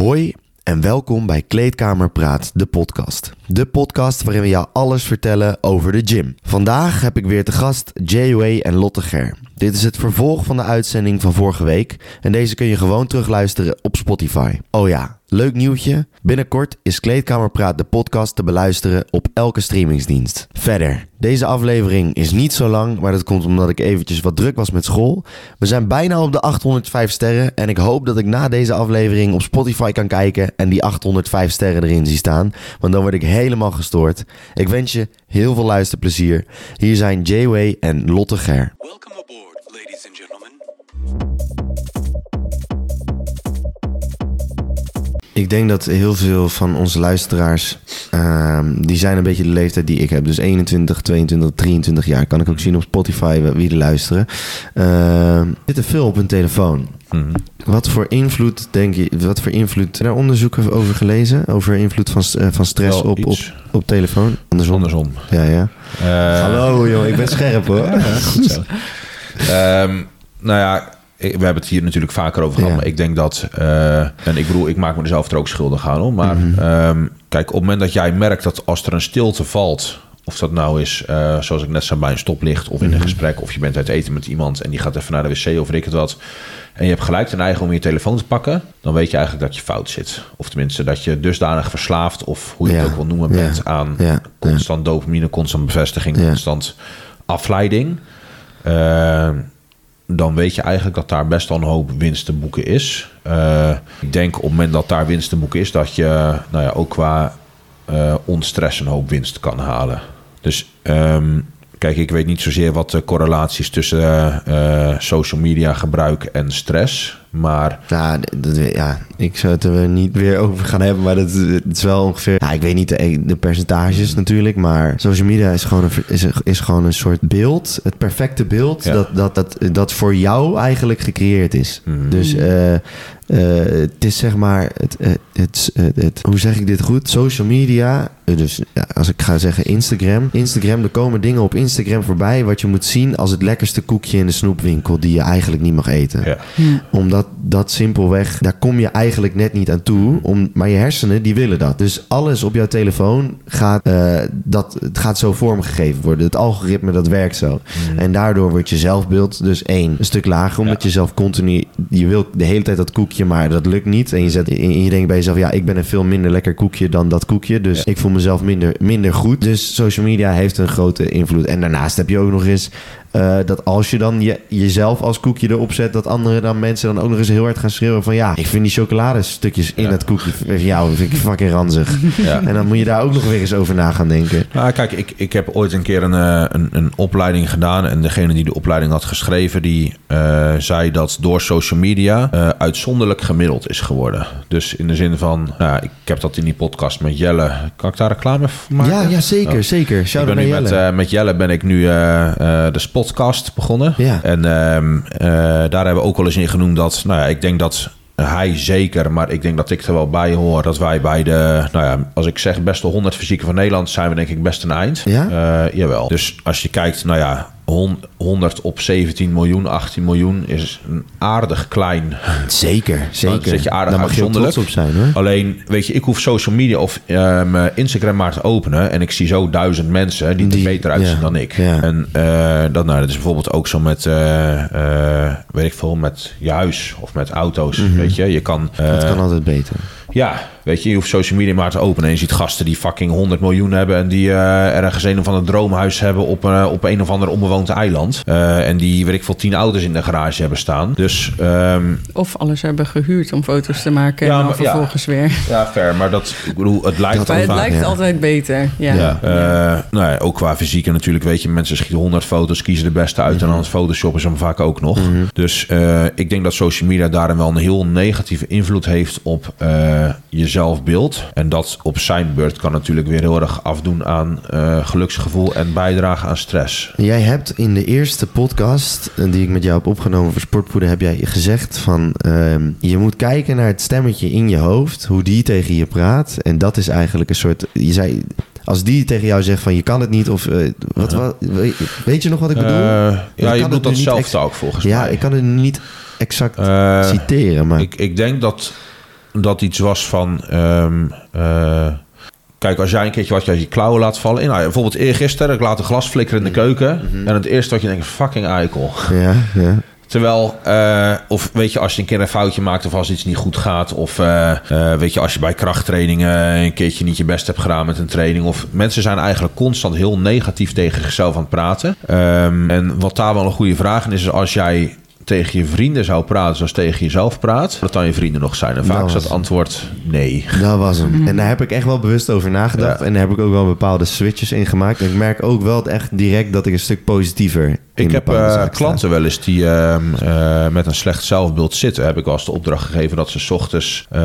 Hoi en welkom bij Kleedkamer Praat, de podcast. De podcast waarin we jou alles vertellen over de gym. Vandaag heb ik weer te gast J-Way en Lotte Ger. Dit is het vervolg van de uitzending van vorige week en deze kun je gewoon terugluisteren op Spotify. Oh ja, leuk nieuwtje. Binnenkort is Kleedkamer Praat de podcast te beluisteren op elke streamingsdienst. Verder, deze aflevering is niet zo lang, maar dat komt omdat ik eventjes wat druk was met school. We zijn bijna op de 805 sterren en ik hoop dat ik na deze aflevering op Spotify kan kijken en die 805 sterren erin zie staan, want dan word ik helemaal gestoord. Ik wens je heel veel luisterplezier. Hier zijn J-Way en Lotte Ger. Ik denk dat heel veel van onze luisteraars, ehm, die zijn een beetje de leeftijd die ik heb. Dus 21, 22, 23 jaar. Kan ik ook zien op Spotify wie er luisteren. Ehm zitten veel op hun telefoon. Wat voor invloed, denk je, wat voor invloed, daar onderzoeken over gelezen? Over invloed van, eh, van stress Wel op, op, op telefoon? Andersom? Andersom. Ja, ja. Eh, Hallo joh, ik ben scherp hoor. Goed zo. Ehm, nou ja, we hebben het hier natuurlijk vaker over gehad. Ja. Maar ik denk dat... eh, en ik bedoel, ik maak me er zelf er ook schuldig aan. Hoor, maar Mhm. ehm, kijk, op het moment dat jij merkt dat als er een stilte valt... Of dat nou is, eh, zoals ik net zei, bij een stoplicht of in Mhm. een gesprek... of je bent uit eten met iemand en die gaat even naar de wc of weet ik het wat... en je hebt gelijk de neiging om je telefoon te pakken... dan weet je eigenlijk dat je fout zit. Of tenminste, dat je dusdanig verslaafd... of hoe je Ja. het ook wil noemen Ja. bent aan constant dopamine... constant bevestiging, constant afleiding... Eh, dan weet je eigenlijk dat daar best wel een hoop winst te boeken is. Eh, ik denk op het moment dat daar winst te boeken is, dat je nou ja, ook qua eh onstress een hoop winst kan halen. Dus ehm, kijk, ik weet niet zozeer wat de correlaties tussen eh, eh, social media gebruik en stress. Maar Ja, dat, ja, ik zou het er niet weer over gaan hebben, maar dat, het is wel ongeveer... Ja, ik weet niet de, de percentages natuurlijk, maar social media is gewoon een, is, is gewoon een soort beeld, het perfecte beeld, Ja. dat, dat, dat, dat voor jou eigenlijk gecreëerd is. Mhm. Dus eh, eh, het is zeg maar, het, het, het, hoe zeg ik dit goed? Social media, dus ja, als ik ga zeggen Instagram. Instagram, er komen dingen op Instagram voorbij wat je moet zien als het lekkerste koekje in de snoepwinkel die je eigenlijk niet mag eten ja, omdat dat simpelweg, daar kom je eigenlijk net niet aan toe. Om, maar je hersenen, die willen dat. Dus alles op jouw telefoon gaat, eh, dat, het gaat zo vormgegeven worden. Het algoritme, dat werkt zo. En daardoor wordt je zelfbeeld dus één, een stuk lager. Omdat Ja. je zelf continu, je wilt de hele tijd dat koekje, maar dat lukt niet. En je, zet, en je denkt bij jezelf, ja, ik ben een veel minder lekker koekje dan dat koekje. Dus ik voel mezelf minder, minder goed. Dus social media heeft een grote invloed. En daarnaast heb je ook nog eens eh, dat als je dan je, jezelf als koekje erop zet, dat andere dan mensen dan ook nog eens heel hard gaan schreeuwen van ja, ik vind die chocoladestukjes in Ja. het koekje van jou vind ik fucking ranzig. ja. En dan moet je daar ook nog weer eens over na gaan denken. Nou, kijk, ik, ik heb ooit een keer een, eh, een, een opleiding gedaan. En degene die de opleiding had geschreven, die eh, zei dat door social media eh, uitzonderlijk gemiddeld is geworden. Dus in de zin van, nou, ja, ik heb dat in die podcast met Jelle. Kan ik daar reclame voor maken? Ja, ja, zeker, Oh. zeker. Ik Shout ben out nu naar met, Jelle. eh, met Jelle ben ik nu eh, eh, de Spotcast begonnen. Ja. En ehm, eh, daar hebben we ook wel eens in genoemd dat, nou ja, ik denk dat hij zeker, maar ik denk dat ik er wel bij hoor. Dat wij bij de, nou ja, als ik zeg beste 100 fysieken van Nederland, zijn we denk ik best een eind. Ja? Eh, jawel. Dus als je kijkt, nou ja, 100 op 17 miljoen, 18 miljoen is een aardig klein Zeker, Dan zeker. zit je aardig Daar mag je trots op zijn hoor. Alleen, weet je, ik hoef social media of ehm, eh, Instagram maar te openen. En ik zie zo duizend mensen die, Die- er beter uitzien ja, dan ik. ja. En eh, dat, nou, dat is bijvoorbeeld ook zo met, eh, eh, weet ik veel, met je huis of met auto's. Weet je, je kan. Dat Mhm. kan altijd beter. Ja, weet je, je hoeft social media maar te openen. En je ziet gasten die fucking 100 miljoen hebben. En die eh, ergens een of ander droomhuis hebben op, eh, op een of ander onbewoond eiland. Eh, en die, weet ik veel, tien auto's in de garage hebben staan. Dus ehm, Of alles hebben gehuurd om foto's te maken Ja, en dan maar- ja. vervolgens weer. ja, fair. Maar dat, ik bedoel, het lijkt Dat Maar het lijkt ja. altijd beter. Ja. Ja. Eh, nou ja, ook qua fysiek en natuurlijk weet je, mensen schieten 100 foto's, kiezen de beste uit en dan het photoshoppen ze hem vaak ook nog. Dus eh, ik denk dat social media daarin wel een heel negatieve invloed heeft op eh, je zelfbeeld. En dat op zijn beurt kan natuurlijk weer heel erg afdoen aan eh, geluksgevoel en bijdragen aan stress. Jij hebt in de eerste podcast eh, die ik met jou heb opgenomen voor Sportpoeder, heb jij gezegd van ehm, je moet kijken naar het stemmetje in je hoofd, hoe die tegen je praat. En dat is eigenlijk een soort. Je zei. Als die tegen jou zegt van je kan het niet of wat, wat weet, je nog wat ik bedoel? Ja, je nu dat niet zelftalk volgens ja, mij. ik kan het niet exact citeren, maar Ik, ik denk dat dat iets was van... ehm, eh, kijk, als jij een keertje wat je uit je klauwen laat vallen... Nou, bijvoorbeeld eergisteren, ik laat een glas flikkeren in de keuken... en het eerste wat je denkt, fucking eikel. Ja, ja. Terwijl, eh, of weet je, als je een keer een foutje maakt of als iets niet goed gaat, of eh, weet je, als je bij krachttrainingen een keertje niet je best hebt gedaan met een training, of mensen zijn eigenlijk constant heel negatief tegen zichzelf aan het praten. Ehm, en wat daar wel een goede vraag in is, is als jij tegen je vrienden zou praten zoals tegen jezelf praat, dat dan je vrienden nog zijn. En vaak Dat is het antwoord nee. Dat was hem. En daar heb ik echt wel bewust over nagedacht. Ja. En daar heb ik ook wel bepaalde switches in gemaakt. En ik merk ook wel echt direct dat ik een stuk positiever Ik heb eh, klanten wel eens die ehm, eh, met een slecht zelfbeeld zitten. Heb ik wel eens de opdracht gegeven dat ze 's ochtends eh,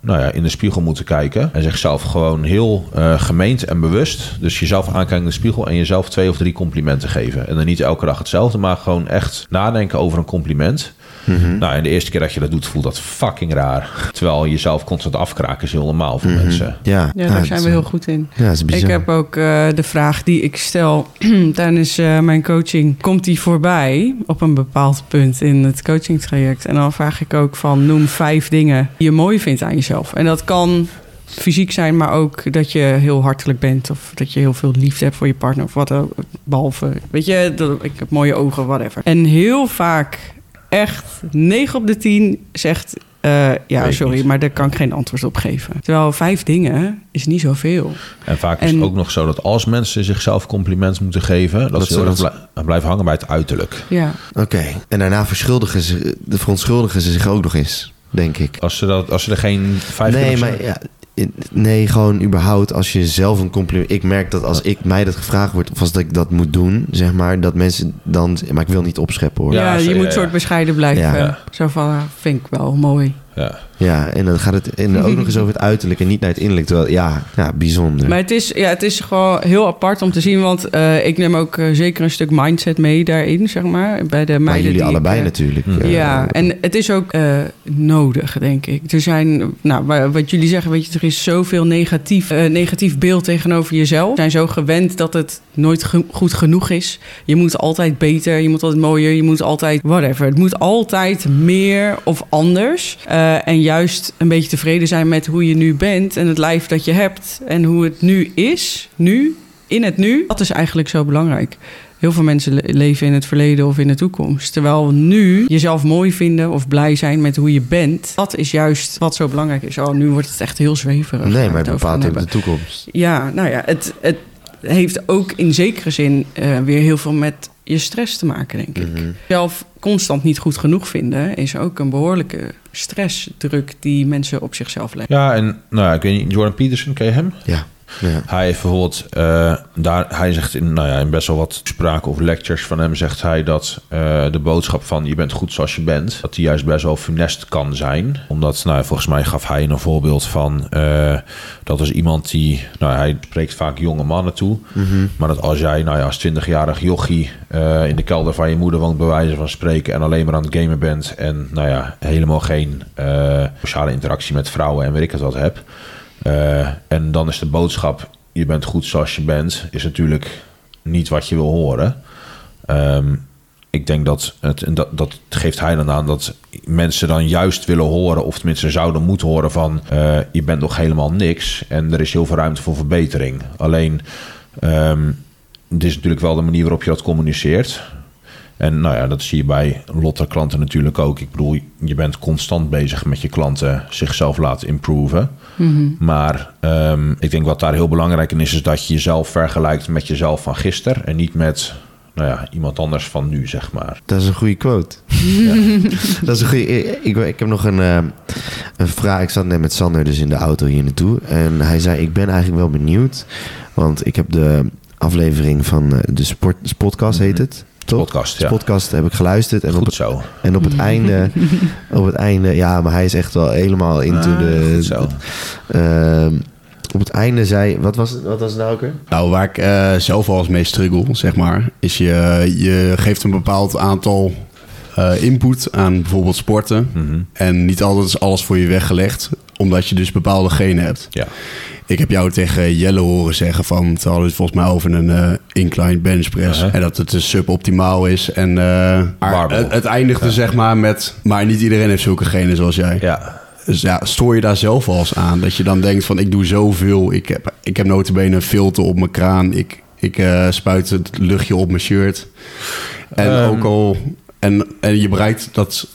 nou ja, in de spiegel moeten kijken. En zichzelf gewoon heel gemeend en bewust. Dus jezelf aankijken in de spiegel en jezelf twee of drie complimenten geven. En dan niet elke dag hetzelfde, maar gewoon echt nadenken over een compliment. Mhm. Nou, en de eerste keer dat je dat doet, voelt dat fucking raar. Terwijl jezelf constant afkraken is heel normaal voor mensen. Ja, Ja, daar zijn we heel goed in. Ja, dat is bizar. Ik heb ook eh, de vraag die ik stel tijdens eh, mijn coaching. Komt die voorbij op een bepaald punt in het coachingtraject? En dan vraag ik ook van noem vijf dingen die je mooi vindt aan jezelf. En dat kan fysiek zijn, maar ook dat je heel hartelijk bent. Of dat je heel veel liefde hebt voor je partner. Of wat ook. Behalve, weet je, dat, ik heb mooie ogen, whatever. En heel vaak, echt 9 op de 10 zegt... eh, ja, sorry, niet. maar daar kan ik geen antwoord op geven. Terwijl vijf dingen is niet zoveel. En vaak is het ook nog zo dat als mensen zichzelf complimenten moeten geven, dat, Dat ze heel erg blij- blijven hangen bij het uiterlijk. Ja, Oké. En daarna verschuldigen ze, de verontschuldigen ze zich ook nog eens, denk ik. Als ze, dat, als ze er geen vijf nee, maar ja, nee, gewoon überhaupt als je zelf een compliment... Ik merk dat als ik mij dat gevraagd wordt, of als dat ik dat moet doen, zeg maar, dat mensen dan... Maar ik wil niet opscheppen hoor. Ja, je ja, moet ja. soort bescheiden blijven. Ja. Zo van, ah, vind ik wel mooi. Ja. Ja, en dan gaat het en ook nog eens over het uiterlijk en niet naar het innerlijk. Terwijl, ja, ja bijzonder. Maar het is, ja, het is gewoon heel apart om te zien. Want eh, ik neem ook eh, zeker een stuk mindset mee daarin, zeg maar. Bij de maar meiden jullie die ik, allebei eh, natuurlijk. Ja, en het is ook eh, nodig, denk ik. Er zijn, nou, wa- wat jullie zeggen, weet je, er is zoveel negatief, negatief beeld tegenover jezelf. We zijn zo gewend dat het nooit ge- goed genoeg is. Je moet altijd beter, je moet altijd mooier, je moet altijd whatever. Het moet altijd meer of anders. Eh, en juist een beetje tevreden zijn met hoe je nu bent en het lijf dat je hebt en hoe het nu is, nu, in het nu. Dat is eigenlijk zo belangrijk. Heel veel mensen le- leven in het verleden of in de toekomst. Terwijl nu jezelf mooi vinden of blij zijn met hoe je bent. Dat is juist wat zo belangrijk is. Oh, nu wordt het echt heel zweverig. nee, maar het bepaalt ook de toekomst. Ja, nou ja, het, het heeft ook in zekere zin eh, weer heel veel met je stress te maken, denk ik. Mhm. Zelf constant niet goed genoeg vinden is ook een behoorlijke stressdruk die mensen op zichzelf leggen. ja, en nou ja, ik weet niet, Jordan Peterson, ken je hem? Ja, ja. Hij heeft bijvoorbeeld, eh, daar, hij zegt in, nou ja, in best wel wat spraken of lectures van hem, zegt hij dat eh, de boodschap van je bent goed zoals je bent, dat die juist best wel funest kan zijn. Omdat, nou ja, volgens mij gaf hij een voorbeeld van, eh, dat is iemand die, nou hij spreekt vaak jonge mannen toe, Mhm. maar dat als jij, nou ja, als 20-jarig jochie in de kelder van je moeder woont, bij wijze van spreken, en alleen maar aan het gamen bent en, nou ja, helemaal geen sociale interactie met vrouwen en weet ik het wat heb. Eh, en dan is de boodschap, je bent goed zoals je bent, is natuurlijk niet wat je wil horen. Ehm, ik denk dat, het, en dat, dat geeft hij dan aan, dat mensen dan juist willen horen, of tenminste zouden moeten horen van, eh, je bent nog helemaal niks en er is heel veel ruimte voor verbetering. Alleen, ehm dit is natuurlijk wel de manier waarop je dat communiceert. En nou ja, dat zie je bij Lotte klanten natuurlijk ook. Ik bedoel, je bent constant bezig met je klanten zichzelf laten improven. Maar ehm, ik denk wat daar heel belangrijk in is, is dat je jezelf vergelijkt met jezelf van gisteren. En niet met nou ja, iemand anders van nu, zeg maar. Dat is een goede quote. dat is een goede. Ik, ik heb nog een, eh, een vraag. Ik zat net met Sander dus in de auto hier naartoe. En hij zei: Ik ben eigenlijk wel benieuwd. Want ik heb de aflevering van eh, de sport, podcast, heet het. Toch? Podcast, ja. Podcast heb ik geluisterd. En op Goed het, zo. en op het einde. op het einde. Ja, maar hij is echt wel helemaal into Ah, de. goed zo. Ehm, op het einde zei. Wat was het, wat was het nou ook weer? Nou, waar ik eh, zelf al eens mee struggle, zeg maar, is je, je geeft een bepaald aantal eh, input aan bijvoorbeeld sporten. Mhm. En niet altijd is alles voor je weggelegd, omdat je dus bepaalde genen hebt. Ja. Ik heb jou tegen Jelle horen zeggen van, het hadden het volgens mij over een eh incline bench press. Uh-huh. En dat het dus suboptimaal is. En maar Barbell. het, het eindigde zeg maar met, maar niet iedereen heeft zulke genen zoals jij. Ja, Dus ja, stoor je daar zelf al eens aan? Dat je dan denkt van ik doe zoveel. Ik heb, ik heb notabene een filter op mijn kraan. Ik, ik eh, spuit het luchtje op mijn shirt. En Ehm. ook al... En, en je bereikt dat...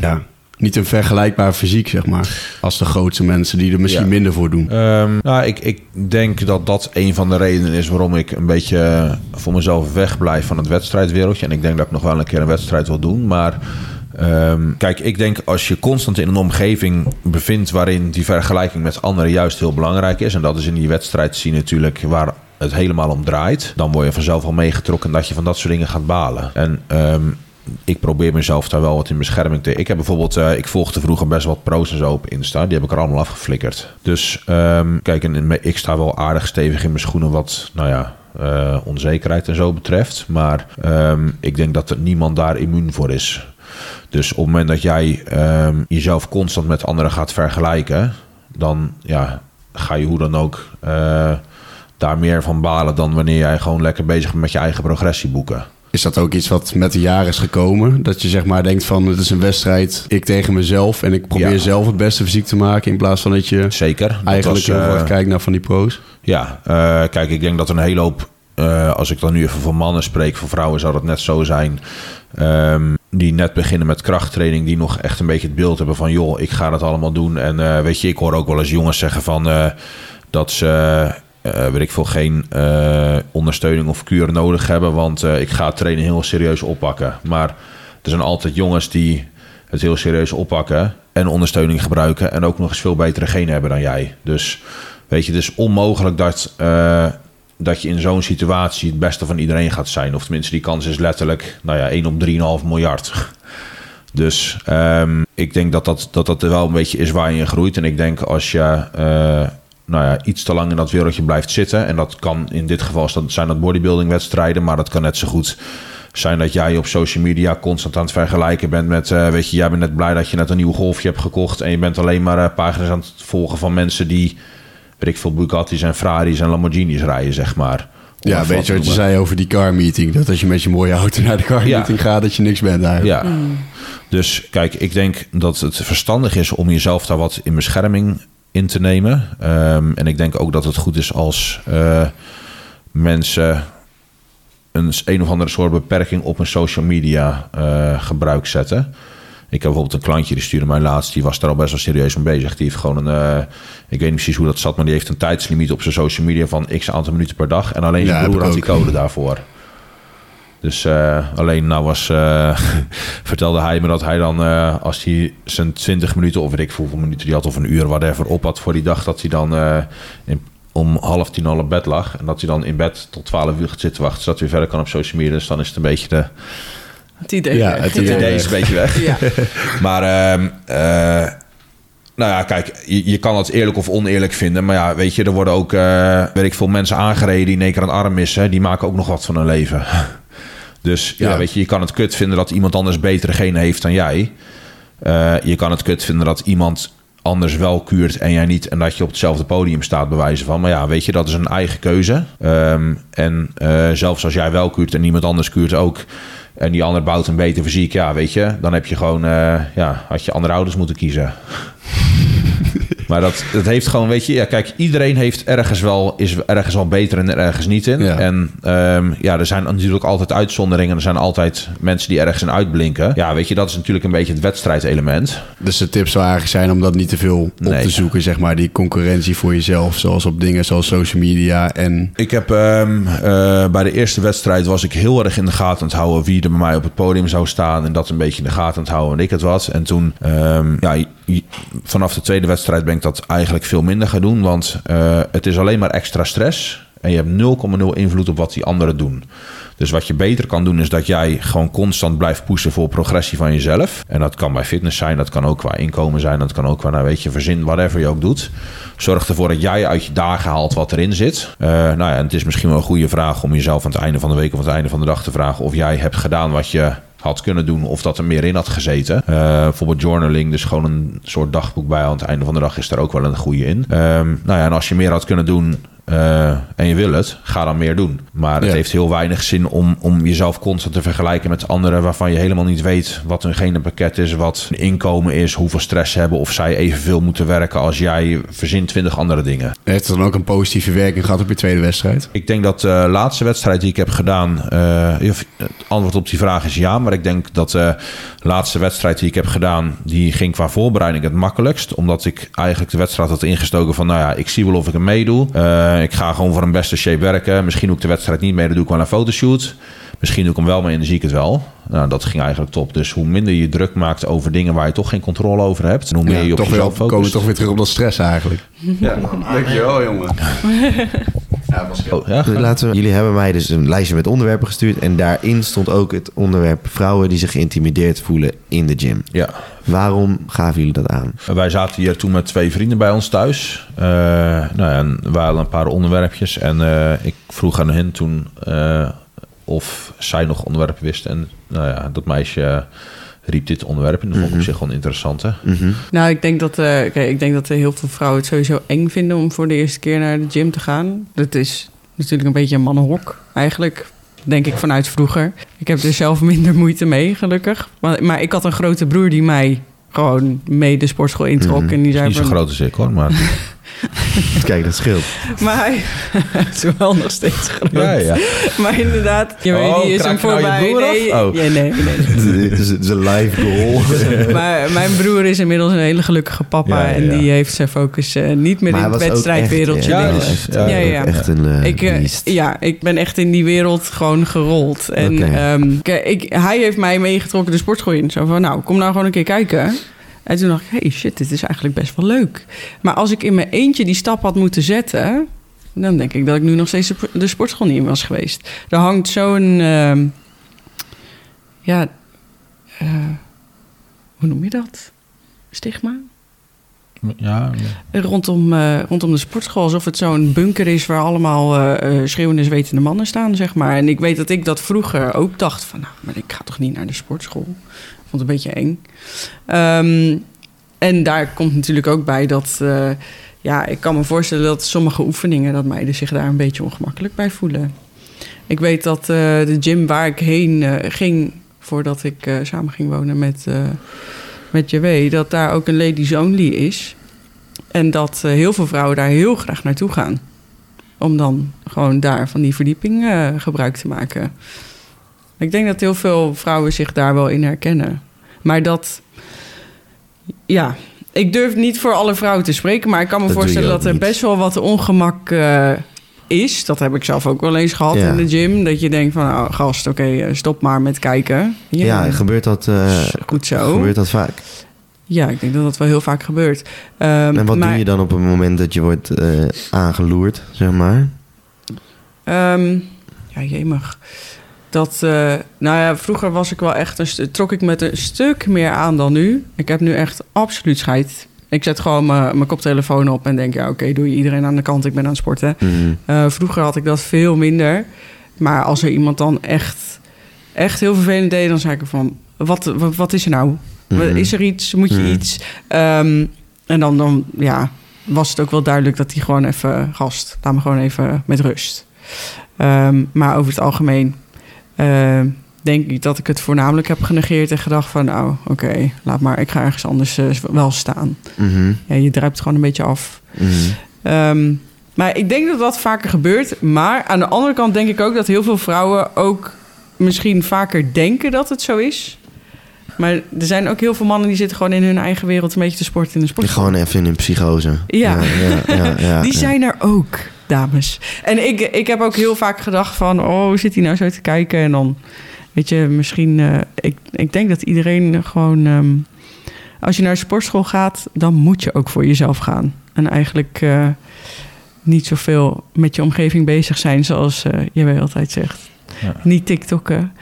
ja, niet een vergelijkbaar fysiek, zeg maar. Als de grootste mensen die er misschien Ja. minder voor doen. Ehm, nou, ik, ik denk dat dat een van de redenen is waarom ik een beetje voor mezelf wegblijf van het wedstrijdwereldje. En ik denk dat ik nog wel een keer een wedstrijd wil doen. Maar ehm, kijk, ik denk als je constant in een omgeving bevindt waarin die vergelijking met anderen juist heel belangrijk is. En dat is in die wedstrijd zien natuurlijk waar het helemaal om draait. Dan word je vanzelf al meegetrokken dat je van dat soort dingen gaat balen. En ehm, ik probeer mezelf daar wel wat in bescherming te... Ik heb bijvoorbeeld... eh, ik volgde vroeger best wat pro's en zo op Insta. Die heb ik er allemaal afgeflikkerd. Dus ehm, kijk, ik sta wel aardig stevig in mijn schoenen... wat, nou ja, eh, onzekerheid en zo betreft. Maar ehm, ik denk dat er niemand daar immuun voor is. Dus op het moment dat jij ehm, jezelf constant met anderen gaat vergelijken... dan ja, ga je hoe dan ook... eh, daar meer van balen dan wanneer jij gewoon lekker bezig bent met je eigen progressie boeken. Is dat ook iets wat met de jaren is gekomen? Dat je zeg maar denkt van het is een wedstrijd, ik tegen mezelf en ik probeer Ja. zelf het beste fysiek te maken in plaats van dat je Zeker. Dat eigenlijk was, erg kijkt naar van die pro's. Ja, eh, kijk, ik denk dat een hele hoop, eh, als ik dan nu even voor mannen spreek, voor vrouwen zou dat net zo zijn. ehm, die net beginnen met krachttraining, die nog echt een beetje het beeld hebben van, joh, ik ga dat allemaal doen. En weet je, ik hoor ook wel eens jongens zeggen van dat ze, eh, weet ik veel, geen eh, ondersteuning of kuur nodig hebben, want eh, ik ga het trainen heel serieus oppakken. Maar er zijn altijd jongens die het heel serieus oppakken en ondersteuning gebruiken en ook nog eens veel betere genen hebben dan jij. Dus weet je, het is onmogelijk dat, dat je in zo'n situatie het beste van iedereen gaat zijn. Of tenminste, die kans is letterlijk, nou ja, 1 op 3,5 miljard. Dus ehm, ik denk dat dat, dat dat er wel een beetje is waar je in groeit. En ik denk als je nou ja, iets te lang in dat wereldje blijft zitten... en dat kan in dit geval zijn dat bodybuilding wedstrijden... maar dat kan net zo goed zijn dat jij op social media constant aan het vergelijken bent met... eh, weet je, jij bent net blij dat je net een nieuw golfje hebt gekocht... en je bent alleen maar eh, pagina's aan het volgen van mensen die... weet ik veel, Bugatti's en Ferraris en Lamborghinis rijden, zeg maar. Ja, weet je wat je zei over die car meeting? Dat als je met je mooie auto naar de car Ja. meeting gaat, dat je niks bent eigenlijk. Ja. Dus kijk, ik denk dat het verstandig is om jezelf daar wat in bescherming in te nemen. Ehm, en ik denk ook dat het goed is als eh, mensen een, een of andere soort beperking op een social media eh, gebruik zetten. Ik heb bijvoorbeeld een klantje die stuurde mij laatst, die was daar al best wel serieus mee bezig. Die heeft gewoon een, eh, ik weet niet precies hoe dat zat, maar die heeft een tijdslimiet op zijn social media van x aantal minuten per dag. En alleen zijn Ja, broer had die code daarvoor. Dus eh, alleen nou was, eh, vertelde hij me dat hij dan, eh, als hij zijn 20 minuten of weet ik veel hoeveel minuten die had, of een uur, whatever, op had voor die dag, dat hij dan eh, in, om half tien al op bed lag. En dat hij dan in bed tot 12 uur gaat zitten wachten, zodat hij weer verder kan op social media. Dus dan is het een beetje de, Het idee. Ja, het het idee. idee is een beetje weg. Ja. Maar ehm, eh, nou ja, kijk, je, je kan het eerlijk of oneerlijk vinden. Maar ja, weet je, er worden ook, eh weet ik veel, mensen aangereden die in één keer een arm missen. Die maken ook nog wat van hun leven. Dus ja, Ja. weet je, je kan het kut vinden dat iemand anders betere genen heeft dan jij. Eh, je kan het kut vinden dat iemand anders wel kuurt en jij niet. En dat je op hetzelfde podium staat, bewijzen van. Maar ja, weet je, dat is een eigen keuze. Ehm, en eh, zelfs als jij wel kuurt en iemand anders kuurt ook. En die ander bouwt een beter fysiek. Ja, weet je, dan heb je gewoon, eh, ja, had je andere ouders moeten kiezen. Maar dat, dat heeft gewoon, weet je, ja, kijk, iedereen heeft ergens wel, is ergens wel beter en ergens niet in. Ja. En ehm, ja, er zijn natuurlijk altijd uitzonderingen. Er zijn altijd mensen die ergens in uitblinken. Ja, weet je, dat is natuurlijk een beetje het wedstrijdelement. Dus de tip zou eigenlijk zijn om dat niet te veel op Nee. te zoeken, zeg maar, die concurrentie voor jezelf, zoals op dingen zoals social media en Ik heb ehm, eh, bij de eerste wedstrijd was ik heel erg in de gaten aan het houden wie er bij mij op het podium zou staan. En dat een beetje in de gaten aan het houden en ik het was. En toen, ehm, ja, vanaf de tweede wedstrijd ben ik dat eigenlijk veel minder gaan doen. Want eh, het is alleen maar extra stress. En je hebt 0,0 invloed op wat die anderen doen. Dus wat je beter kan doen is dat jij gewoon constant blijft pushen voor progressie van jezelf. En dat kan bij fitness zijn, dat kan ook qua inkomen zijn, dat kan ook qua, nou weet je, verzin, whatever je ook doet. Zorg ervoor dat jij uit je dagen haalt wat erin zit. Eh, nou ja, en het is misschien wel een goede vraag om jezelf aan het einde van de week of aan het einde van de dag te vragen of jij hebt gedaan wat je had kunnen doen of dat er meer in had gezeten. Eh, bijvoorbeeld journaling, dus gewoon een soort dagboek bij aan het einde van de dag is daar ook wel een goede in. Ehm, nou ja, en als je meer had kunnen doen, eh, en je wil het, ga dan meer doen. Maar het Ja. heeft heel weinig zin om, om jezelf constant te vergelijken met anderen waarvan je helemaal niet weet wat hun genenpakket is, wat hun inkomen is, hoeveel stress ze hebben, of zij evenveel moeten werken als jij. Verzin twintig andere dingen. Heeft het dan ook een positieve werking gehad op je tweede wedstrijd? Ik denk dat de laatste wedstrijd die ik heb gedaan. eh, het antwoord op die vraag is ja. Maar ik denk dat de laatste wedstrijd die ik heb gedaan. die ging qua voorbereiding het makkelijkst. Omdat ik eigenlijk de wedstrijd had ingestoken van. nou ja, ik zie wel of ik hem meedoe. Eh, ik ga gewoon voor een beste shape werken. Misschien doe ik de wedstrijd niet mee, dan doe ik wel een fotoshoot. Misschien doe ik hem wel mee en dan zie ik het wel. Nou, dat ging eigenlijk top. Dus hoe minder je druk maakt over dingen waar je toch geen controle over hebt. Hoe meer je op toch weer, jezelf komen we toch weer terug op dat stress eigenlijk. Ja, dankjewel jongen. Ja, was Oh, ja, Dus Laten we, jullie hebben mij dus een lijstje met onderwerpen gestuurd. En daarin stond ook het onderwerp vrouwen die zich geïntimideerd voelen in de gym. ja. Waarom gaven jullie dat aan? Wij zaten hier toen met twee vrienden bij ons thuis. Eh, nou ja, en we hadden een paar onderwerpjes. En eh, ik vroeg aan hen toen eh, of zij nog onderwerpen wisten. En nou ja, dat meisje riep dit onderwerp. En dat vond ik op zich wel een interessante. Mhm. Nou, ik denk dat, eh, kijk, ik denk dat heel veel vrouwen het sowieso eng vinden om voor de eerste keer naar de gym te gaan. Dat is natuurlijk een beetje een mannenhok, eigenlijk. Denk ik vanuit vroeger. Ik heb er zelf minder moeite mee, gelukkig. Maar, maar ik had een grote broer die mij gewoon mee de sportschool introk. Mhm. En die zei Niet zo groot als ik hoor, maar Kijk, dat scheelt. Maar hij is wel nog steeds groot. ja, ja. Maar inderdaad, je weet, Oh, die is hem nou je voorbij. broer af? nee, Oh. ja, nee, nee. Het is, het is een live goal. Maar mijn broer is inmiddels een hele gelukkige papa. Ja, ja, en ja. die heeft zijn focus eh, niet meer Maar in het wedstrijdwereldje. Ja, ja, ja, ja, ja. echt een eh, Ik, eh, ja, ik ben echt in die wereld gewoon gerold. En Oké. ehm, ik, hij heeft mij meegetrokken de sportschool in. Zo van, nou, kom nou gewoon een keer kijken. En toen dacht ik, hey shit, dit is eigenlijk best wel leuk. Maar als ik in mijn eentje die stap had moeten zetten... dan denk ik dat ik nu nog steeds de- sportschool niet in was geweest. Er hangt zo'n... ehm, ja, eh, hoe noem je dat? Stigma? Ja, Rondom, eh, rondom de sportschool. Alsof het zo'n bunker is waar allemaal eh, schreeuwende, zwetende mannen staan, zeg maar. En ik weet dat ik dat vroeger ook dacht van... nou, maar ik ga toch niet naar de sportschool? Ik vond het een beetje eng. Ehm, en daar komt natuurlijk ook bij dat... ja, ik kan me voorstellen dat sommige oefeningen... dat meiden zich daar een beetje ongemakkelijk bij voelen. Ik weet dat de gym waar ik heen ging... voordat ik samen ging wonen met, met JW... dat daar ook een ladies only is... En dat eh, heel veel vrouwen daar heel graag naartoe gaan. Om dan gewoon daar van die verdieping eh, gebruik te maken. Ik denk dat heel veel vrouwen zich daar wel in herkennen. Maar dat, ja, ik durf niet voor alle vrouwen te spreken, maar ik kan me Dat je voorstellen dat er niet. best wel wat ongemak eh, is. Dat heb ik zelf ook wel eens gehad Ja. in de gym. Dat je denkt van, nou gast, oké, eh, stop maar met kijken. Ja, gebeurt dat, eh, goed zo. gebeurt dat vaak? Ja, ik denk dat dat wel heel vaak gebeurt. Ehm, En wat maar- doe je dan op het moment dat je wordt eh, aangeloerd, zeg maar? Ehm ja, jemig. Dat, nou ja, vroeger was ik wel echt een trok ik met een stuk meer aan dan nu. Ik heb nu echt absoluut scheid. Ik zet gewoon mijn koptelefoon op en denk, ja, oké, doe je iedereen aan de kant, ik ben aan het sporten. Mhm. Eh, vroeger had ik dat veel minder. Maar als er iemand dan echt, echt heel vervelend deed, dan zei ik van, wat, wat, wat is er nou? Mhm. Is er iets? Moet je Mhm. iets? Ehm, en dan, dan ja, was het ook wel duidelijk dat hij gewoon even, gast, laat me gewoon even met rust. Ehm, maar over het algemeen ehm, denk ik dat ik het voornamelijk heb genegeerd en gedacht van, nou, oké, laat maar, ik ga ergens anders eh, wel staan. Mhm. Ja, je druipt gewoon een beetje af. Mhm. Ehm, maar ik denk dat dat vaker gebeurt. Maar aan de andere kant denk ik ook dat heel veel vrouwen ook misschien vaker denken dat het zo is. Maar er zijn ook heel veel mannen die zitten gewoon in hun eigen wereld een beetje te sporten in de sport. Gewoon even in een psychose. Ja. ja, ja, ja, die zijn er ook, dames. En ik, ik heb ook heel vaak gedacht van... oh, zit hij nou zo te kijken? En dan, weet je, misschien... eh, ik, ik denk dat iedereen gewoon... ehm, als je naar de sportschool gaat, dan moet je ook voor jezelf gaan. En eigenlijk eh, niet zoveel met je omgeving bezig zijn... zoals eh jij altijd zegt. Ja. Niet tiktokken.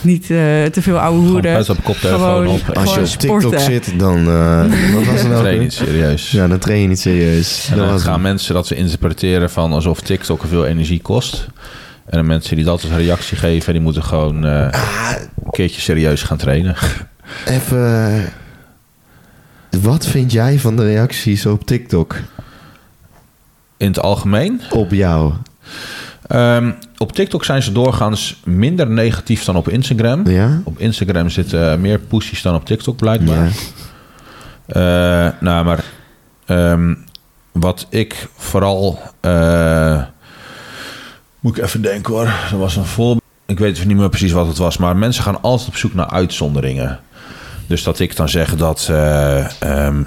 Niet eh, te veel oude Gewoon hoeden. op koptelefoon Gewoon- op. Als je op TikTok zit, dan... eh wat was het nou? Train weer? niet serieus. Ja, dan train je niet serieus. En dan gaan het. mensen dat ze interpreteren van alsof TikTok veel energie kost. En de mensen die dat als reactie geven, die moeten gewoon eh, een keertje serieus gaan trainen. Even... Wat vind jij van de reacties op TikTok? in het algemeen. op jou? Ehm, op TikTok zijn ze doorgaans minder negatief dan op Instagram. Ja? Op Instagram zitten meer pussies dan op TikTok blijkbaar. Ja. Eh, nou, maar ehm, wat ik vooral... eh, moet ik even denken hoor. Er was een voorbeeld. Ik weet even niet meer precies wat het was. Maar mensen gaan altijd op zoek naar uitzonderingen. Dus dat ik dan zeg dat... eh, ehm,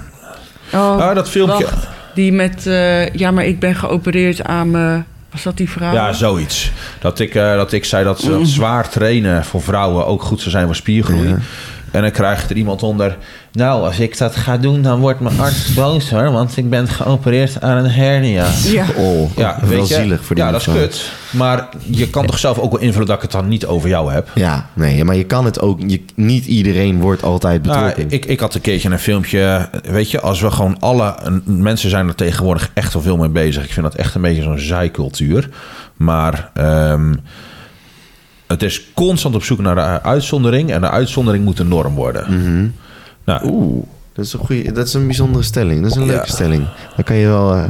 Oh, ah, dat filmpje... wacht. Die met, eh, ja, maar ik ben geopereerd aan me. Was dat die vrouw? Ja, zoiets. Dat ik, eh, dat ik zei dat, Mm. dat zwaar trainen voor vrouwen ook goed zou zijn voor spiergroei. En dan krijgt er iemand onder. Nou, als ik dat ga doen, dan wordt mijn arts boos hoor. Want ik ben geopereerd aan een hernia. Ja. Oh, Ja, wel weet je? zielig voor die Ja, dat is kut. Maar je kan toch zelf ook wel invullen dat ik het dan niet over jou heb. Ja, nee, maar je kan het ook... Je, niet iedereen wordt altijd Nou, betrokken. ik, ik had een keertje een filmpje. Weet je, als we gewoon alle. Mensen zijn er tegenwoordig echt wel veel mee bezig. Ik vind dat echt een beetje zo'n zijcultuur. Maar ehm, het is constant op zoek naar de uitzondering. En de uitzondering moet de norm worden. Nou, Oeh, dat is, een goeie, dat is een bijzondere stelling. Dat is een Ja. leuke stelling. Dan kan je wel... eh,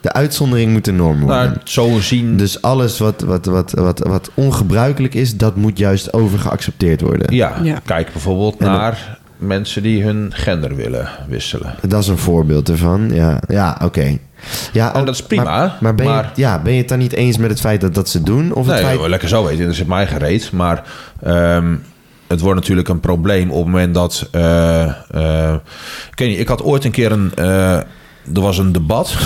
de uitzondering moet de norm worden. nou, zo zien. Dus alles wat, wat, wat, wat, wat ongebruikelijk is, dat moet juist over geaccepteerd worden. ja, Ja. kijk bijvoorbeeld En naar mensen die hun gender willen wisselen. Dat is een voorbeeld ervan. Ja, ja oké. Ja, En dat is prima, Maar, maar, ben, maar- Je, ja, ben je het dan niet eens met het feit dat dat ze doen? Of het Nee, feit... wel lekker zo weten. Dat is mij gereed. Maar ehm, het wordt natuurlijk een probleem op het moment dat... eh, eh, ik weet niet, ik had ooit een keer een... eh, er was een debat.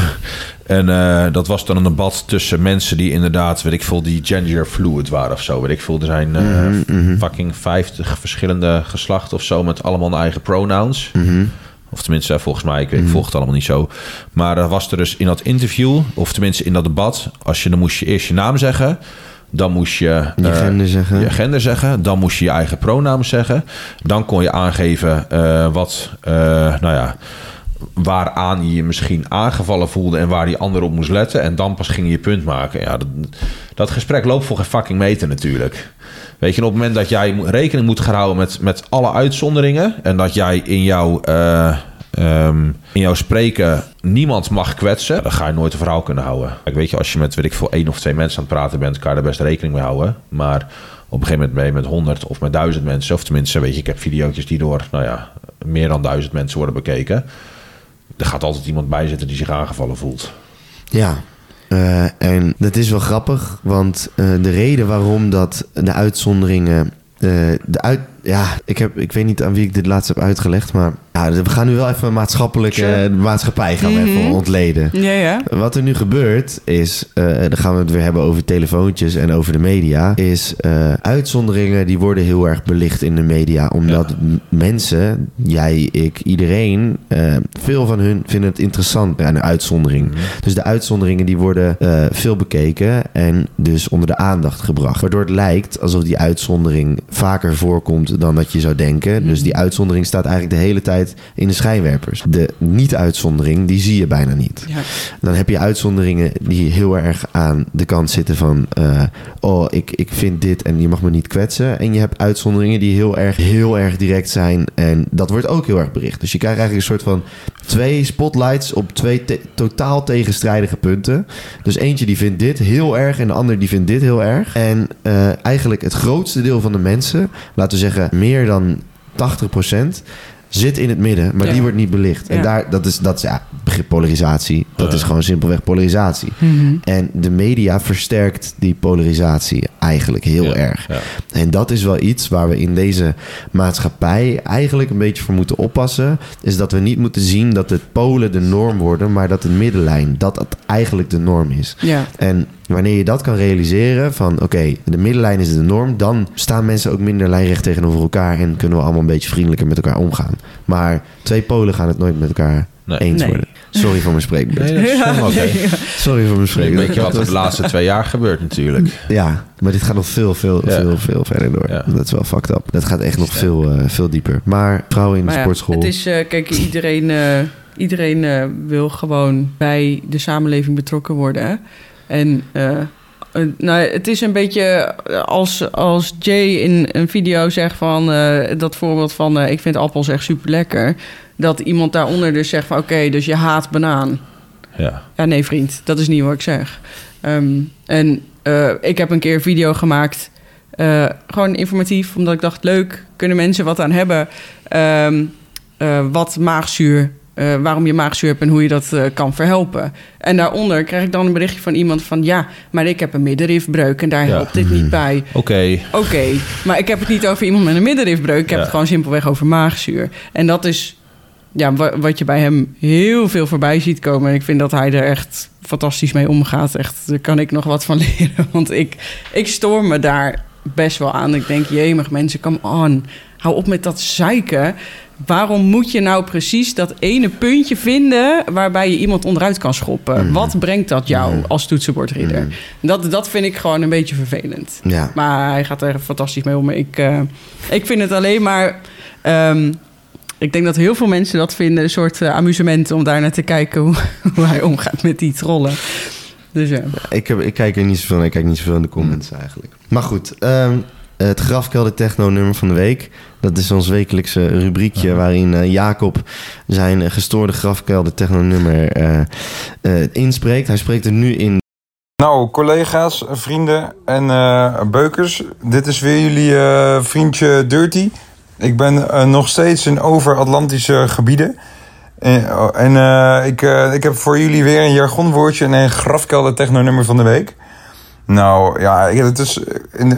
En eh, dat was dan een debat tussen mensen die inderdaad, weet ik veel, die gender fluid waren of zo. Weet ik veel. Er zijn eh, fucking 50 verschillende geslachten of zo met allemaal hun eigen pronouns. Of tenminste, volgens mij, ik, weet, ik volg het allemaal niet zo. Maar er was er dus in dat interview, of tenminste in dat debat, als je dan moest je eerst je naam zeggen. Dan moest je Je eh, gender zeggen. je gender zeggen. Dan moest je je eigen pronaam zeggen. Dan kon je aangeven eh, wat, eh, nou ja, waaraan je je misschien aangevallen voelde en waar die ander op moest letten. En dan pas ging je punt maken. Ja, dat, dat gesprek loopt voor geen fucking meter natuurlijk. Weet je, op het moment dat jij rekening moet gaan houden met, met alle uitzonderingen. En dat jij in jouw, eh, ehm, in jouw spreken niemand mag kwetsen. Dan ga je nooit een verhaal kunnen houden. Kijk, weet je, als je met weet ik veel één of twee mensen aan het praten bent, kan je er best rekening mee houden. Maar op een gegeven moment ben met honderd of met duizend mensen. Of tenminste, weet je, ik heb video's die door, nou ja, meer dan duizend mensen worden bekeken. Er gaat altijd iemand bij zitten die zich aangevallen voelt. Ja. Eh, en dat is wel grappig, want eh, de reden waarom dat de uitzonderingen. eh, de uit, ja, ik, heb, ik weet niet aan wie ik dit laatst heb uitgelegd, maar ja, we gaan nu wel even maatschappelijk, Sure. de maatschappij gaan we even Mhm. ontleden. Ja, ja. Wat er nu gebeurt is, eh, dan gaan we het weer hebben over telefoontjes en over de media, is eh, uitzonderingen die worden heel erg belicht in de media. Omdat mensen, jij, ik, iedereen, eh, veel van hun vinden het interessant aan een uitzondering. Dus de uitzonderingen die worden veel bekeken en dus onder de aandacht gebracht. Waardoor het lijkt alsof die uitzondering vaker voorkomt dan dat je zou denken. Dus die uitzondering staat eigenlijk de hele tijd in de schijnwerpers. De niet-uitzondering, die zie je bijna niet. ja. Dan heb je uitzonderingen die heel erg aan de kant zitten van... eh, oh, ik, ik vind dit en je mag me niet kwetsen. En je hebt uitzonderingen die heel erg, heel erg direct zijn. En dat wordt ook heel erg bericht. Dus je krijgt eigenlijk een soort van twee spotlights op twee te- totaal tegenstrijdige punten. Dus eentje die vindt dit heel erg en de ander die vindt dit heel erg. En eh, eigenlijk het grootste deel van de mensen, laten we zeggen meer dan 80%... Zit in het midden, maar Ja. die wordt niet belicht. En daar, dat is, dat is ja, begrip polarisatie. Dat is gewoon simpelweg polarisatie. Mhm. En de media versterkt die polarisatie eigenlijk heel Ja, erg. ja. En dat is wel iets waar we in deze maatschappij eigenlijk een beetje voor moeten oppassen. Is dat we niet moeten zien dat het polen de norm worden, maar dat de middenlijn, dat dat eigenlijk de norm is. Ja. En wanneer je dat kan realiseren van oké, de middenlijn is de norm, dan staan mensen ook minder lijnrecht tegenover elkaar en kunnen we allemaal een beetje vriendelijker met elkaar omgaan. Maar twee polen gaan het nooit met elkaar Nee. eens Nee. worden. Sorry voor mijn spreekbeurt. Nee, dat is helemaal oké. Sorry voor mijn spreekbeurt. beetje wat er de laatste twee jaar gebeurt natuurlijk. Ja, maar dit gaat nog veel, veel, Ja. veel, veel verder door. Ja. Dat is wel fucked up. Dat gaat echt nog veel, eh, veel dieper. Maar vrouwen in de Maar sportschool. het is, eh, kijk, iedereen, eh, iedereen eh, wil gewoon bij de samenleving betrokken worden. En eh, eh, nou, het is een beetje als, als Jay in een video zegt van eh, dat voorbeeld van ik vind appels echt super lekker. Dat iemand daaronder dus zegt van oké, dus je haat banaan. Ja. Ja, nee, vriend, dat is niet wat ik zeg. Ehm, en ik heb een keer een video gemaakt, gewoon informatief, omdat ik dacht, leuk, kunnen mensen wat aan hebben. Ehm, eh, wat maagzuur, eh, waarom je maagzuur hebt en hoe je dat eh, kan verhelpen. En daaronder krijg ik dan een berichtje van iemand van, ja, maar ik heb een middenrifbreuk en daar Ja. helpt dit niet bij. Oké. Oké, maar ik heb het niet over iemand met een middenrifbreuk. Ik heb Ja. het gewoon simpelweg over maagzuur. En dat is ja, wa- wat je bij hem heel veel voorbij ziet komen. En ik vind dat hij er echt fantastisch mee omgaat. Echt, daar kan ik nog wat van leren. Want ik, ik stoor me daar best wel aan. Ik denk, jemig mensen, come on. Hou op met dat zeiken. Waarom moet je nou precies dat ene puntje vinden... waarbij je iemand onderuit kan schoppen? Wat brengt dat jou als toetsenbordridder? Dat, dat vind ik gewoon een beetje vervelend. Ja. Maar hij gaat er fantastisch mee om. Ik, eh, ik vind het alleen maar. ehm, ik denk dat heel veel mensen dat vinden, een soort eh, amusement om daar naar te kijken hoe, hoe hij omgaat met die trollen. Dus ja. Ik, heb, ik kijk er niet zoveel naar. Ik kijk niet zoveel in de comments eigenlijk. Maar goed, ehm, het grafkelder techno nummer van de week. Dat is ons wekelijkse rubriekje waarin eh, Jacob zijn eh, gestoorde grafkelder techno nummer eh, eh, inspreekt. Hij spreekt er nu in. Nou, collega's, vrienden en eh, beukers. Dit is weer jullie eh, vriendje Dirty. Ik ben eh, nog steeds in over-Atlantische gebieden. En, oh, en eh, ik, eh, ik heb voor jullie weer een jargonwoordje en een grafkelder techno-nummer van de week. Nou ja, het is,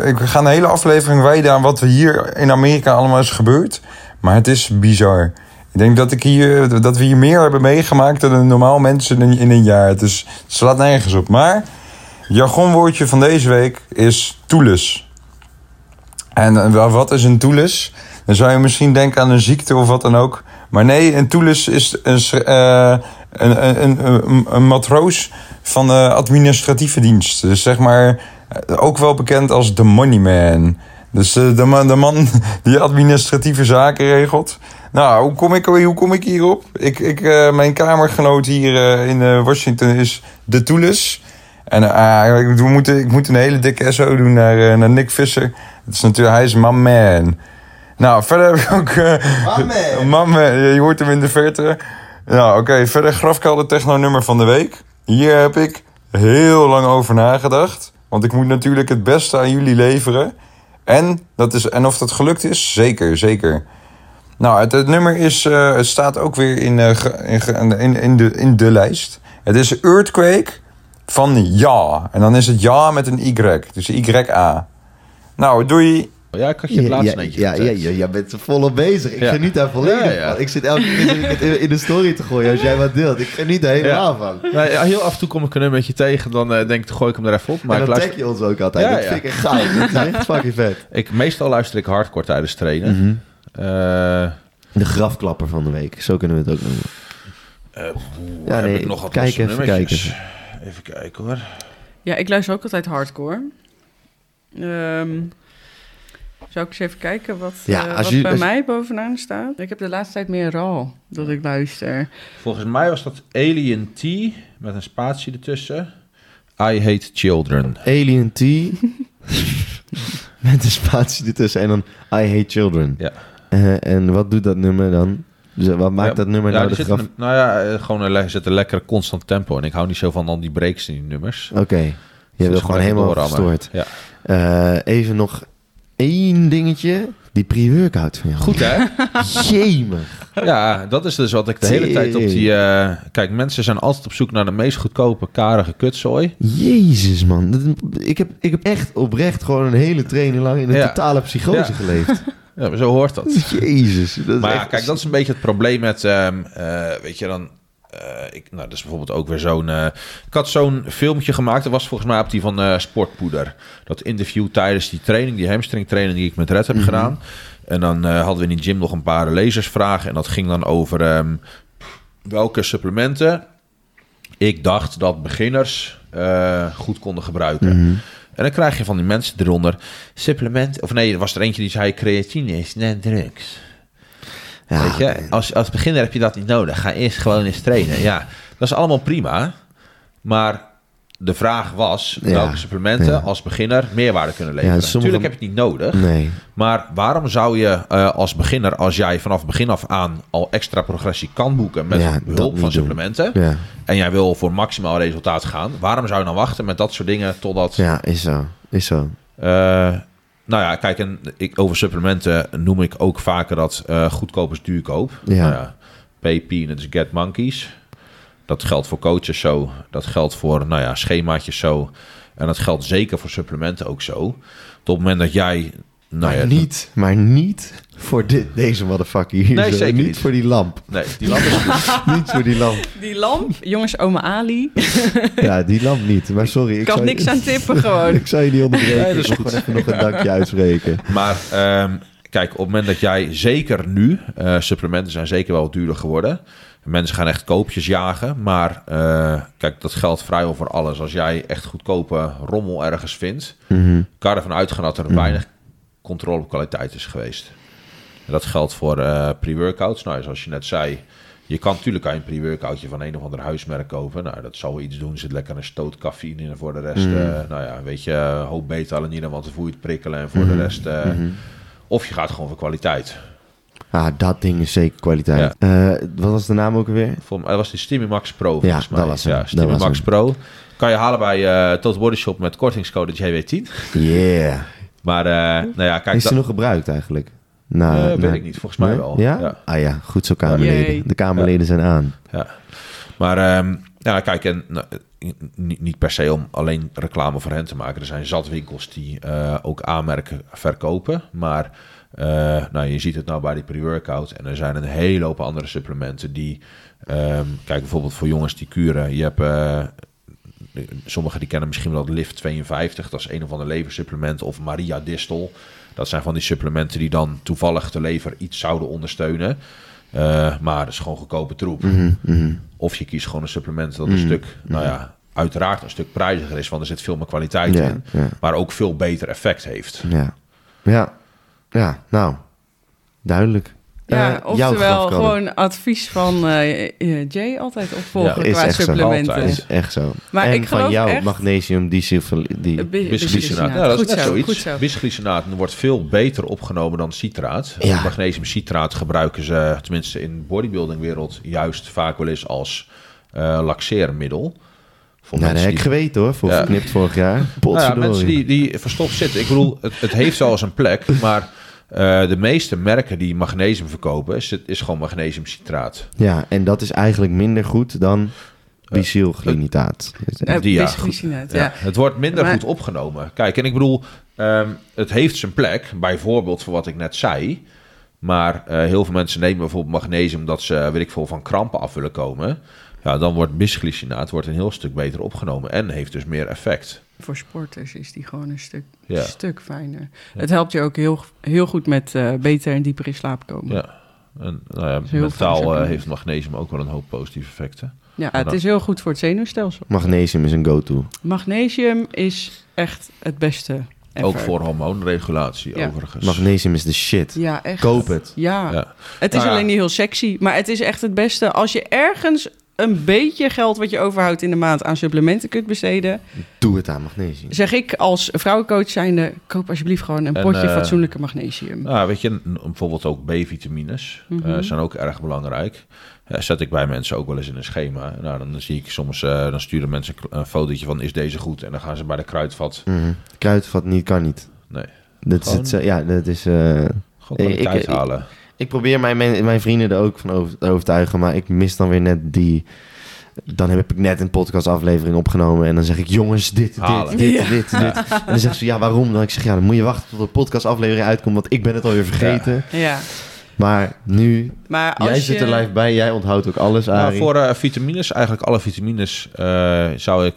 ik ga een hele aflevering wijden aan wat er hier in Amerika allemaal is gebeurd. Maar het is bizar. Ik denk dat, ik hier, dat we hier meer hebben meegemaakt dan normaal mensen in, een jaar. Is, het slaat nergens op. Maar jargonwoordje van deze week is toelus. En eh, wat is een toelus? Dan zou je misschien denken aan een ziekte of wat dan ook. Maar nee, een toelus is een, eh, een, een, een, een, matroos van de administratieve dienst. Dus zeg maar, eh, ook wel bekend als de money man. Dus eh, de, man, de man die administratieve zaken regelt. Nou, hoe kom ik, hoe kom ik hierop? Ik, ik, eh, mijn kamergenoot hier in Washington is de Toelus. En ik, we moeten, ik moet een hele dikke SO doen naar, naar Nick Visser. Het is natuurlijk, hij is my man. Nou, verder heb ik ook... my man. Ja, je hoort hem in de verte. Nou, oké. verder grafkelder techno nummer van de week. Hier heb ik heel lang over nagedacht. Want ik moet natuurlijk het beste aan jullie leveren. En, dat is, en of dat gelukt is? Zeker, zeker. Nou, het, nummer is, eh, het staat ook weer in, eh, in, in, in, de, in de lijst. Het is Earthquake van Ja. En dan is het Ja met een Y. Dus Y-A. Nou, doei. Ja, ik had je het laatst een eentje ja, ja, getagd. ja, jij bent er volop bezig. Ik Ja. geniet daar volledig Ja, ja. van. Ik zit elke keer het in- in de story te gooien als jij wat deelt. Ik geniet er helemaal van. Nou, ja, heel af en toe kom ik een nummertje tegen, dan eh, denk ik, gooi ik hem er even op. Maar en dan luister, tag je ons ook altijd. Ja, dat ja. vind ik echt gaaf. Dat is echt fucking vet. ik, meestal luister ik hardcore tijdens trainen. Mhm. Eh, De grafklapper van de week. Zo kunnen we het ook noemen. Ja, heb nee, ik nog wat kijk even, nummertjes? kijk Even kijken hoor. ja, ik luister ook altijd hardcore. Ehm, zou ik eens even kijken wat, Ja, eh, wat je- bij mij bovenaan staat? Ik heb de laatste tijd meer RAW dat ik luister. Volgens mij was dat Alien T met een spatie ertussen. I Hate Children. Alien T. Met een spatie ertussen en dan I Hate Children. Ja. Eh, en wat doet dat nummer dan? Dus, eh, wat maakt Ja, dat nummer nou die de graf... een- nou ja, gewoon een, le- zit een lekker constant tempo. En ik hou niet zo van al die breaks in die nummers. Oké. Je wil Dus gewoon helemaal doorrammen. gestoord. Ja. Eh, even nog één dingetje. Die pre-workout van jou. Goed hè? Jemig. Ja, dat is dus wat ik de hele tijd op die... eh, kijk, mensen zijn altijd op zoek naar de meest goedkope, karige kutzooi. Jezus, man. Ik heb, ik heb echt oprecht gewoon een hele training lang in een Ja. totale psychose Ja. geleefd. Ja, maar zo hoort dat. Jezus. Dat Maar ja, kijk, dat is een beetje het probleem met, ehm, eh, weet je dan, eh, ik, nou, dat is bijvoorbeeld ook weer zo'n, eh, ik had zo'n filmpje gemaakt, dat was volgens mij op die van eh, Sportpoeder. Dat interview tijdens die training, die hamstring training die ik met Red heb Mhm. gedaan. En dan hadden we in die gym nog een paar lezersvragen en dat ging dan over ehm, welke supplementen ik dacht dat beginners goed konden gebruiken. Mhm. En dan krijg je van die mensen eronder supplement. Of nee, er was er eentje die zei creatine is net drugs. Ja, Weet je, als, als beginner heb je dat niet nodig. Ga eerst gewoon eens trainen. Ja, dat is allemaal prima. Maar de vraag was Ja. welke supplementen Ja. als beginner meerwaarde kunnen leveren. sommige- Natuurlijk heb je het niet nodig. Nee. Maar waarom zou je eh, als beginner, als jij vanaf begin af aan al extra progressie kan boeken met Ja, niet van supplementen, Ja. en jij wil voor maximaal resultaat gaan, waarom zou je dan wachten met dat soort dingen totdat... ja, is zo. Is zo. Eh, nou ja, kijk, en ik, over supplementen noem ik ook vaker dat eh goedkoop is duurkoop. Ja. Nou ja, pay peanuts, get monkeys. Dat geldt voor coaches zo. Dat geldt voor, nou ja, schemaatjes zo. En dat geldt zeker voor supplementen ook zo. Tot op het moment dat jij... Nou maar ja, niet, maar niet voor dit, deze motherfucker hier. Nee, zo. zeker niet. niet. voor die lamp. Nee, die lamp is goed. niet voor die lamp. Die lamp, jongens, oma Ali. Ja, die lamp niet. Maar sorry. Ik Ik kan niks aan tippen gewoon. Ik zou je niet onderbreken. Nee, dat is goed. even nog een dankje uitspreken. Maar ehm, kijk, op het moment dat jij zeker nu, eh, supplementen zijn zeker wel duurder geworden. Mensen gaan echt koopjes jagen. Maar eh, kijk, dat geldt vrijwel voor alles. Als jij echt goedkope rommel ergens vindt, Mhm. kan je ervan uitgaan dat er weinig controle op kwaliteit is geweest. En dat geldt voor eh, pre-workouts. Nou, zoals je net zei, je kan natuurlijk een pre-workoutje van een of ander huismerk kopen. Nou, dat zal wel iets doen. Er zit lekker een stoot cafeïne in. En voor de rest, Mhm. eh, nou ja, weet je, een hoop beta-alanine, want dan voel je het prikkelen. En voor de rest, eh, of je gaat gewoon voor kwaliteit. Ah, dat ding is zeker kwaliteit. Eh, wat was de naam ook alweer? Voor mij was die Stimumax Pro volgens mij. dat was hem. Ja, Dat Stimumax was hem. Pro. Kan je halen bij eh Total Body Shop met kortingscode JW10. Yeah. Maar, eh, nou ja, kijk... is ze dat- nog gebruikt eigenlijk? Nou, Eh, weet nou, ik niet, volgens mij nee? wel. Ja? Ja. Ah ja, goed zo Kamerleden. De Kamerleden zijn aan. Ja. Maar ehm, ja, kijk, en, nou, eh, niet, niet per se om alleen reclame voor hen te maken. Er zijn zat winkels die eh, ook aanmerken verkopen. Maar eh, nou, je ziet het nou bij die pre-workout. En er zijn een hele hoop andere supplementen die... ehm, kijk, bijvoorbeeld voor jongens die kuren. Je hebt... eh, Sommigen die kennen misschien wel Lift 52. Dat is een of ander leversupplement. Of Maria Distel. Dat zijn van die supplementen die dan toevallig de lever iets zouden ondersteunen. Eh, maar dat is gewoon goedkope troep. Mhm, mhm. Of je kiest gewoon een supplement dat een stuk, nou ja, uiteraard een stuk prijziger is, want er zit veel meer kwaliteit in, maar ook veel beter effect heeft. Ja. Ja. Ja, nou. Duidelijk. Ja, jouw oftewel gewoon advies van eh, eh, Jay altijd opvolgen Ja, qua zo. supplementen. Altijd. is echt zo. Maar en ik van geloof jou echt- magnesium bi- Bisglycinaat, ja, dat is Goed net zo, zoiets. Bisglycinaat wordt veel beter opgenomen dan citraat. Ja. Magnesiumcitraat gebruiken ze, tenminste in de bodybuildingwereld, juist vaak wel eens als eh laxeermiddel. Voor nou, dat heb ik die- geweten hoor, voor Ja. verknipt vorig jaar. Nou ja, mensen die, die verstopt zitten. Ik bedoel, het, het heeft wel eens een plek, maar eh, de meeste merken die magnesium verkopen, is, het, is gewoon magnesiumcitraat. Ja, en dat is eigenlijk minder goed dan bicylglinitaat. Eh, Die, ja, bisglycinaat, Ja, ja. Het wordt minder Maar- goed opgenomen. Kijk, en ik bedoel, ehm, het heeft zijn plek, bijvoorbeeld voor wat ik net zei. Maar eh, heel veel mensen nemen bijvoorbeeld magnesium omdat ze, weet ik veel, van krampen af willen komen. Ja, dan wordt bisglycinaat wordt een heel stuk beter opgenomen en heeft dus meer effect. Voor sporters is die gewoon een stuk, Ja. stuk fijner. Het helpt je ook heel, heel goed met eh, beter en dieper in slaap komen. Ja. En nou ja, heel mentaal eh, heeft magnesium ook wel een hoop positieve effecten. Ja, het is heel goed voor het zenuwstelsel. Magnesium is een go-to. Magnesium is echt het beste. ever. Ook voor hormoonregulatie Ja. overigens. Magnesium is de shit. Ja, echt. Koop het. Ja. Ja. Het is Nou ja. alleen niet heel sexy, maar het is echt het beste. Als je ergens een beetje geld wat je overhoudt in de maand aan supplementen kunt besteden, Doe het aan magnesium. zeg ik als vrouwencoach zijnde, koop alsjeblieft gewoon een En, potje eh, fatsoenlijke magnesium. Nou, weet je, bijvoorbeeld ook B-vitamines eh, Mhm. zijn ook erg belangrijk. Zet ik bij mensen ook wel eens in een schema. Nou, dan zie ik soms, eh, dan sturen mensen een fotootje van is deze goed? En dan gaan ze bij de kruidvat. Mhm. Kruidvat niet, kan niet. Nee, Dat is het, ja, dat is... eh, gewoon Ik- kwaliteit ik- halen. ik probeer mijn, mijn vrienden er ook van over, te overtuigen, maar ik mis dan weer net die... Dan heb ik net een podcastaflevering opgenomen en dan zeg ik... Jongens, dit, dit, Halen. dit, Ja. dit, dit. En dan zeggen ze, ja, waarom? Dan ik zeg, ja, dan moet je wachten tot de podcastaflevering uitkomt, want ik ben het alweer vergeten. Ja, Maar nu, maar als jij zit er je... live bij, jij onthoudt ook alles, Nou, Arie. voor eh, vitamines, eigenlijk alle vitamines, eh, zou ik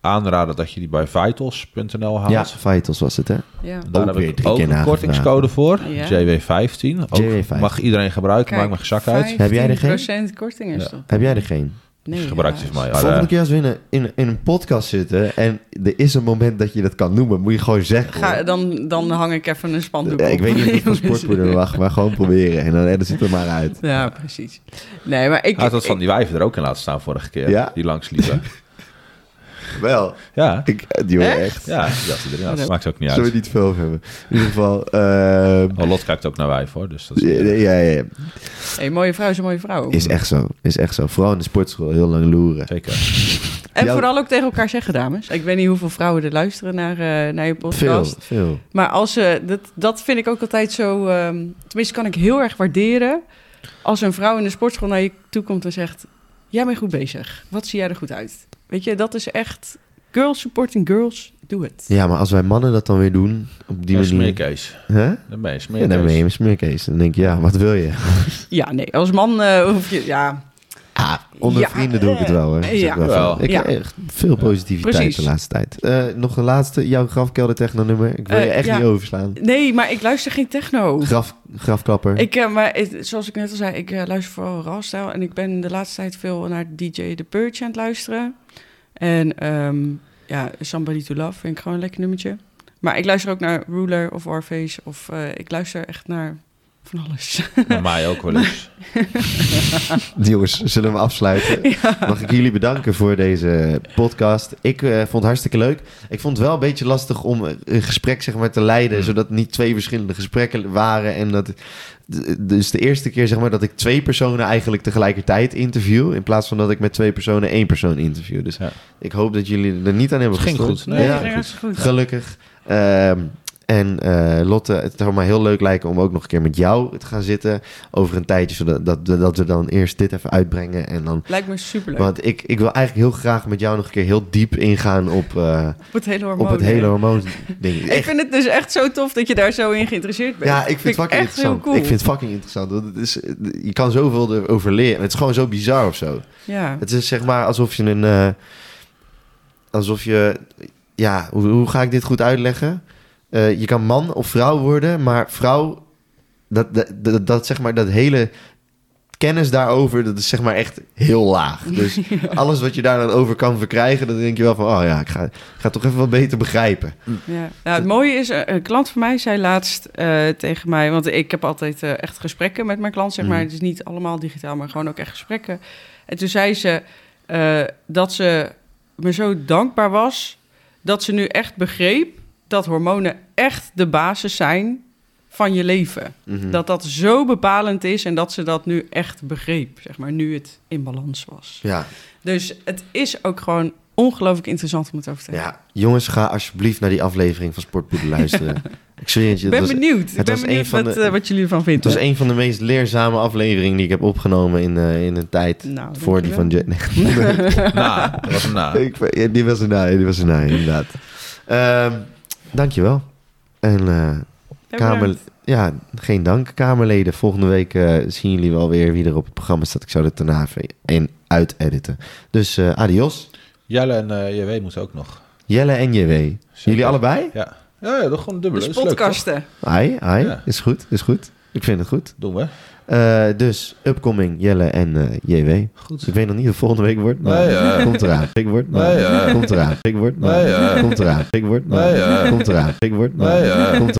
aanraden dat je die bij vitals.nl haalt. Ja, Vitals was het, hè? Ja. Daar Ook heb weer ik ook een kortingscode voor, Ja. JW15. Ook JW15. Mag iedereen gebruiken, Kijk, maakt mijn zak uit. Heb jij er geen? 15% korting is Ja. Heb jij er geen? Nee, Dus gebruik die helaas. van mij. De volgende keer als we in een, in, in een podcast zitten en er is een moment dat je dat kan noemen, moet je gewoon zeggen. Ga, dan, dan hang ik even een spandoek Ja, op. ik weet niet of ik van sportpoeder wacht, maar gewoon proberen. En dan, en dan zit er maar uit. Ja, precies. Nee, maar ik... Had dat van die wijven er ook in laten staan vorige keer. Ja? Die langs liepen. Wel. Ja, Ik, die hoor Echt? echt. ja, die had. Dat maakt ook niet Zullen we uit. niet veel hebben? In ieder geval... Oh, Lot kijkt ook naar wijf hoor, dus dat is... ja, ja, ja. Hey, mooie vrouw is een mooie vrouw. Is echt zo. Is echt zo. Vooral in de sportschool. Heel lang loeren. Zeker. En vooral ook tegen elkaar zeggen, dames. Ik weet niet hoeveel vrouwen er luisteren naar, eh, naar je Veel, podcast. veel. Maar als ze, dat, dat vind ik ook altijd zo. ehm, tenminste, kan ik heel erg waarderen. Als een vrouw in de sportschool naar je toe komt en zegt: Jij bent goed bezig. Wat zie jij er goed uit? Weet je, dat is echt. Girls supporting girls, doe het. Ja, maar als wij mannen dat dan weer doen, op die manier... smeerkees. Hè? Dan ben je Ja, smeerkees. dan ben je een smeerkees. Dan denk je, ja, wat wil je? Ja, nee, als man eh, hoef je. Ja, Ah, onder Ja, vrienden doe ik het wel, ja. wel. Ik Ja. heb echt veel positiviteit Precies. de laatste tijd. Eh, nog een laatste, jouw grafkelder techno-nummer. Ik wil je Eh, echt ja. niet overslaan. nee, maar ik luister geen techno. Graf, grafklapper. Ik, eh, maar het- zoals ik net al zei, ik luister vooral Ralstyle. En ik ben de laatste tijd veel naar DJ The Purge aan het luisteren. En ehm, ja, Somebody to Love vind ik gewoon een lekker nummertje. Maar ik luister ook naar Ruler of Warface. Of eh, ik luister echt naar van alles. Naar mij ook wel eens. Jongens, zullen we afsluiten? Mag ik jullie bedanken voor deze podcast. Ik eh, vond het hartstikke leuk. Ik vond het wel een beetje lastig om een gesprek zeg maar, te leiden... zodat het niet twee verschillende gesprekken waren. En dat, dus de eerste keer zeg maar, dat ik twee personen eigenlijk tegelijkertijd interview... in plaats van dat ik met twee personen één persoon interview. Dus Ja. ik hoop dat jullie er niet aan hebben Het ging goed. Nee, Ja, ging hartstikke goed. Gelukkig. Ehm, en eh, Lotte, het zou mij heel leuk lijken om ook nog een keer met jou te gaan zitten over een tijdje, zodat dat, dat we dan eerst dit even uitbrengen en dan. Lijkt me superleuk. Want ik, ik wil eigenlijk heel graag met jou nog een keer heel diep ingaan op, eh, op het hele op hormoon. het hele hormoon ding. Ik vind het dus echt zo tof dat je daar zo in geïnteresseerd bent. Ja, ik vind het fucking echt interessant. heel cool. Ik vind het fucking interessant. want Het is, je kan zoveel erover leren. Het is gewoon zo bizar of zo. Ja. Het is zeg maar alsof je een. eh, alsof je. Ja, hoe, hoe ga ik dit goed uitleggen? Eh, je kan man of vrouw worden, maar vrouw. Dat, dat, dat, dat zeg maar dat hele kennis daarover, dat is zeg maar echt heel laag. Dus alles wat je daar dan over kan verkrijgen, dan denk je wel van, oh ja, ik ga, ik ga het toch even wat beter begrijpen. Ja. Nou, het mooie is, eh, een klant van mij zei laatst eh, tegen mij, want ik heb altijd echt gesprekken met mijn klant, zeg maar. Mhm. Het is niet allemaal digitaal, maar gewoon ook echt gesprekken. En toen zei ze eh, dat ze me zo dankbaar was dat ze nu echt begreep dat hormonen echt de basis zijn van je leven. Mhm. Dat dat zo bepalend is en dat ze dat nu echt begreep, zeg maar, nu het in balans was. Ja, Dus het is ook gewoon ongelooflijk interessant om het over te hebben. ja, jongens, ga alsjeblieft naar die aflevering van Sportpoeder luisteren. ik zweer het je, Ik het ben was, benieuwd. Ik het ben was een benieuwd van wat, de- eh, wat jullie ervan het vinden. was een van de meest leerzame afleveringen die ik heb opgenomen in, eh, in een tijd. Nou, voor die van... dankjewel. Je- Na, dat was een na. Ik, ja, die was na, die was na, inderdaad. Ehm dankjewel. En eh, kamer, ja, geen dank, Kamerleden. Volgende week eh, zien jullie wel weer wie er op het programma staat. Ik zou het daarna even in uit-editen. Dus eh, adios. Jelle en JW moeten ook nog. Jelle en JW. Zeker. Jullie allebei? Ja. Ja, ja, dat gewoon dubbel. Dus Dat podcasten. Ai, ai. Ja. Is goed, is goed. Ik vind het goed. Doen we. Eh, dus, upcoming Jelle en eh, JW. Goed. Ik weet nog niet of het volgende week wordt, maar Nee, eh. komt eraan. Ik wordt, maar Nee, eh. komt eraan. Ik wordt, maar Nee, eh. komt eraan. Ik wordt, maar Nee, eh. komt eraan. Ik wordt, maar Nee, komt